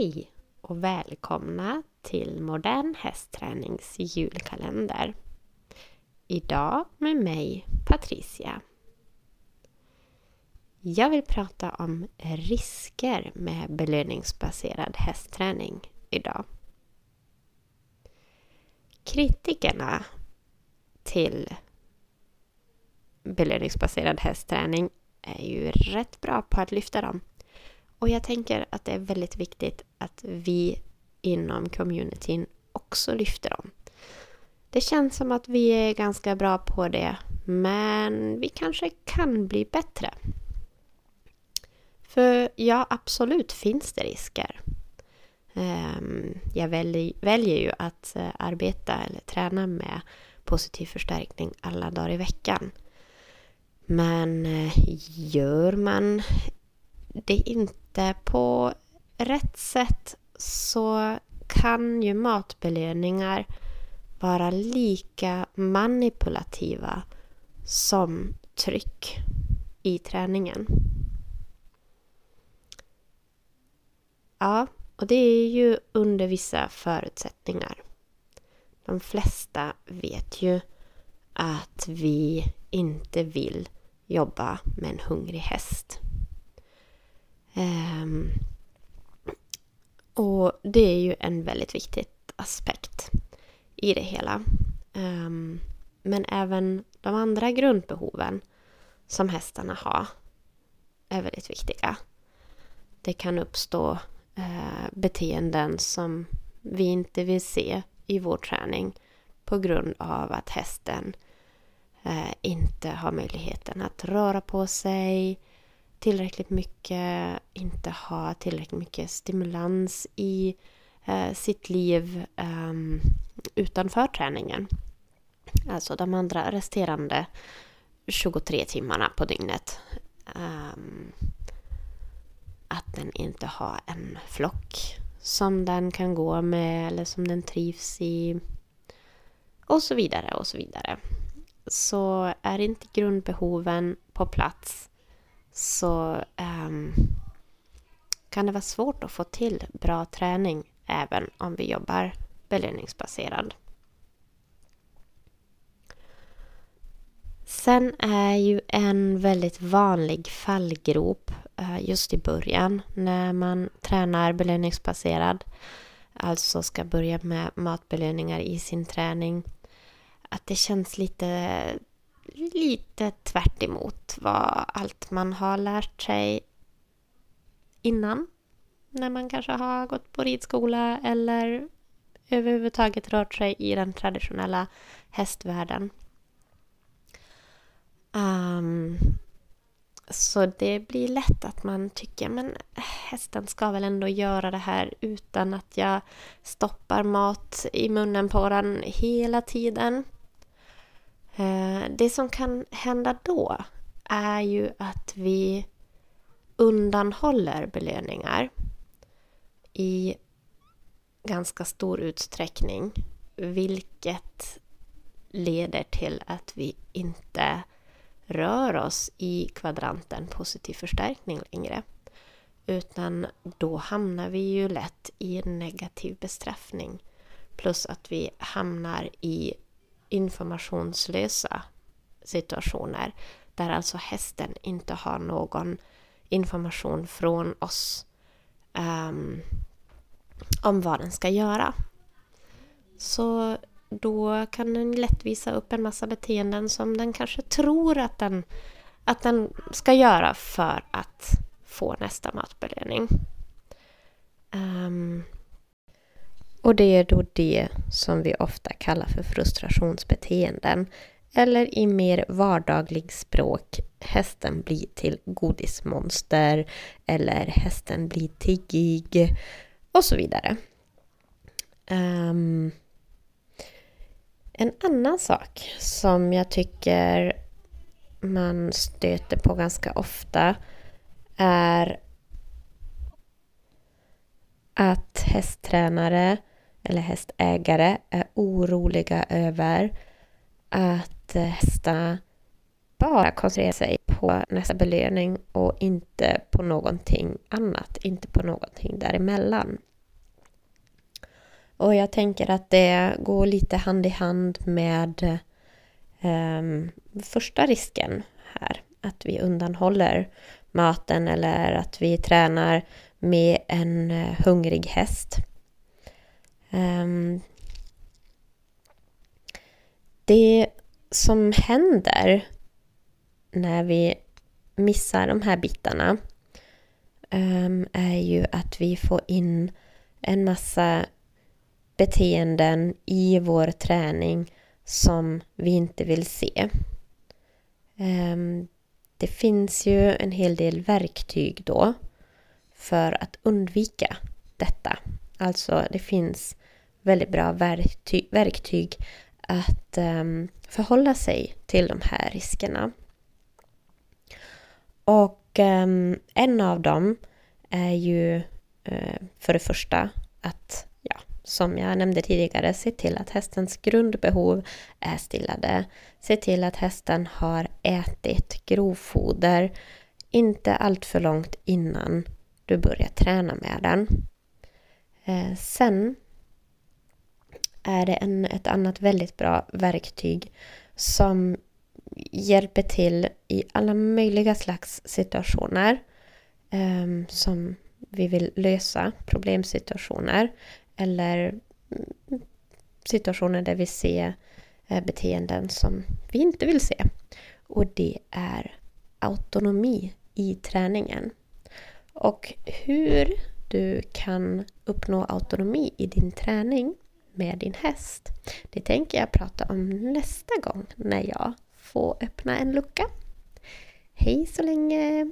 Hej och välkomna till Modern hästtränings julkalender. Idag med mig Patricia. Jag vill prata om risker med belöningsbaserad hästträning idag. Kritikerna till belöningsbaserad hästträning är ju rätt bra på att lyfta dem. Och jag tänker att det är väldigt viktigt att vi inom communityn också lyfter dem. Det känns som att vi är ganska bra på det, men vi kanske kan bli bättre. För ja, absolut finns det risker. Ehm, jag väljer ju att eh, arbeta eller träna med positiv förstärkning alla dagar i veckan. Men eh, gör man det inte på rätt sätt så kan ju matbelöningar vara lika manipulativa som tryck i träningen. Ja, och det är ju under vissa förutsättningar. De flesta vet ju att vi inte vill jobba med en hungrig häst. Um, och det är ju en väldigt viktig aspekt i det hela. Um, men även de andra grundbehoven som hästarna har är väldigt viktiga. Det kan uppstå eh, beteenden som vi inte vill se i vår träning på grund av att hästen eh, inte har möjligheten att röra på sig, tillräckligt mycket, inte ha tillräckligt mycket stimulans i eh, sitt liv eh, utanför träningen. Alltså de andra resterande 23 timmarna på dygnet. Um, att den inte har en flock som den kan gå med eller som den trivs i. Och så vidare och så vidare. Så är inte grundbehoven på plats så um, kan det vara svårt att få till bra träning även om vi jobbar belöningsbaserad. Sen är ju en väldigt vanlig fallgrop eh, just i början när man tränar belöningsbaserad, alltså ska börja med matbelöningar i sin träning, att det känns lite lite tvärt vad allt man har lärt sig innan. När man kanske har gått på ridskola eller överhuvudtaget rört sig i den traditionella hästvärlden. Um, så det blir lätt att man tycker men hästen ska väl ändå göra det här utan att jag stoppar mat i munnen på den hela tiden. Eh, det som kan hända då är ju att vi undanhåller belöningar i ganska stor utsträckning vilket leder till att vi inte rör oss i kvadranten positiv förstärkning längre. Utan då hamnar vi ju lätt i en negativ bestraffning. Plus att vi hamnar i informationslösa situationer där alltså hästen inte har någon information från oss um, om vad den ska göra. Så då kan den lätt visa upp en massa beteenden som den kanske tror att den, att den ska göra för att få nästa matbelöning. Um, och det är då det som vi ofta kallar för frustrationsbeteenden. Eller i mer vardaglig språk, hästen blir till godismonster eller hästen blir tiggig och så vidare. Um, en annan sak som jag tycker man stöter på ganska ofta är att hästtränare eller hästägare är oroliga över att hästar bara koncentrerar sig på nästa belöning och inte på någonting annat, inte på någonting däremellan. Och jag tänker att det går lite hand i hand med um, första risken här, att vi undanhåller maten eller att vi tränar med en eh, hungrig häst. Um, det som händer när vi missar de här bitarna um, är ju att vi får in en massa beteenden i vår träning som vi inte vill se. Um, det finns ju en hel del verktyg då för att undvika detta. Alltså det finns väldigt bra verktyg, verktyg att um, förhålla sig till de här riskerna. Och um, en av dem är ju uh, för det första att, ja, som jag nämnde tidigare, se till att hästens grundbehov är stillade. Se till att hästen har ätit grovfoder inte allt för långt innan du börjar träna med den. Eh, sen är det en, ett annat väldigt bra verktyg som hjälper till i alla möjliga slags situationer um, som vi vill lösa, problemsituationer eller mm, situationer där vi ser eh, beteenden som vi inte vill se. Och det är autonomi i träningen. Och hur du kan uppnå autonomi i din träning med din häst. Det tänker jag prata om nästa gång när jag får öppna en lucka. Hej så länge!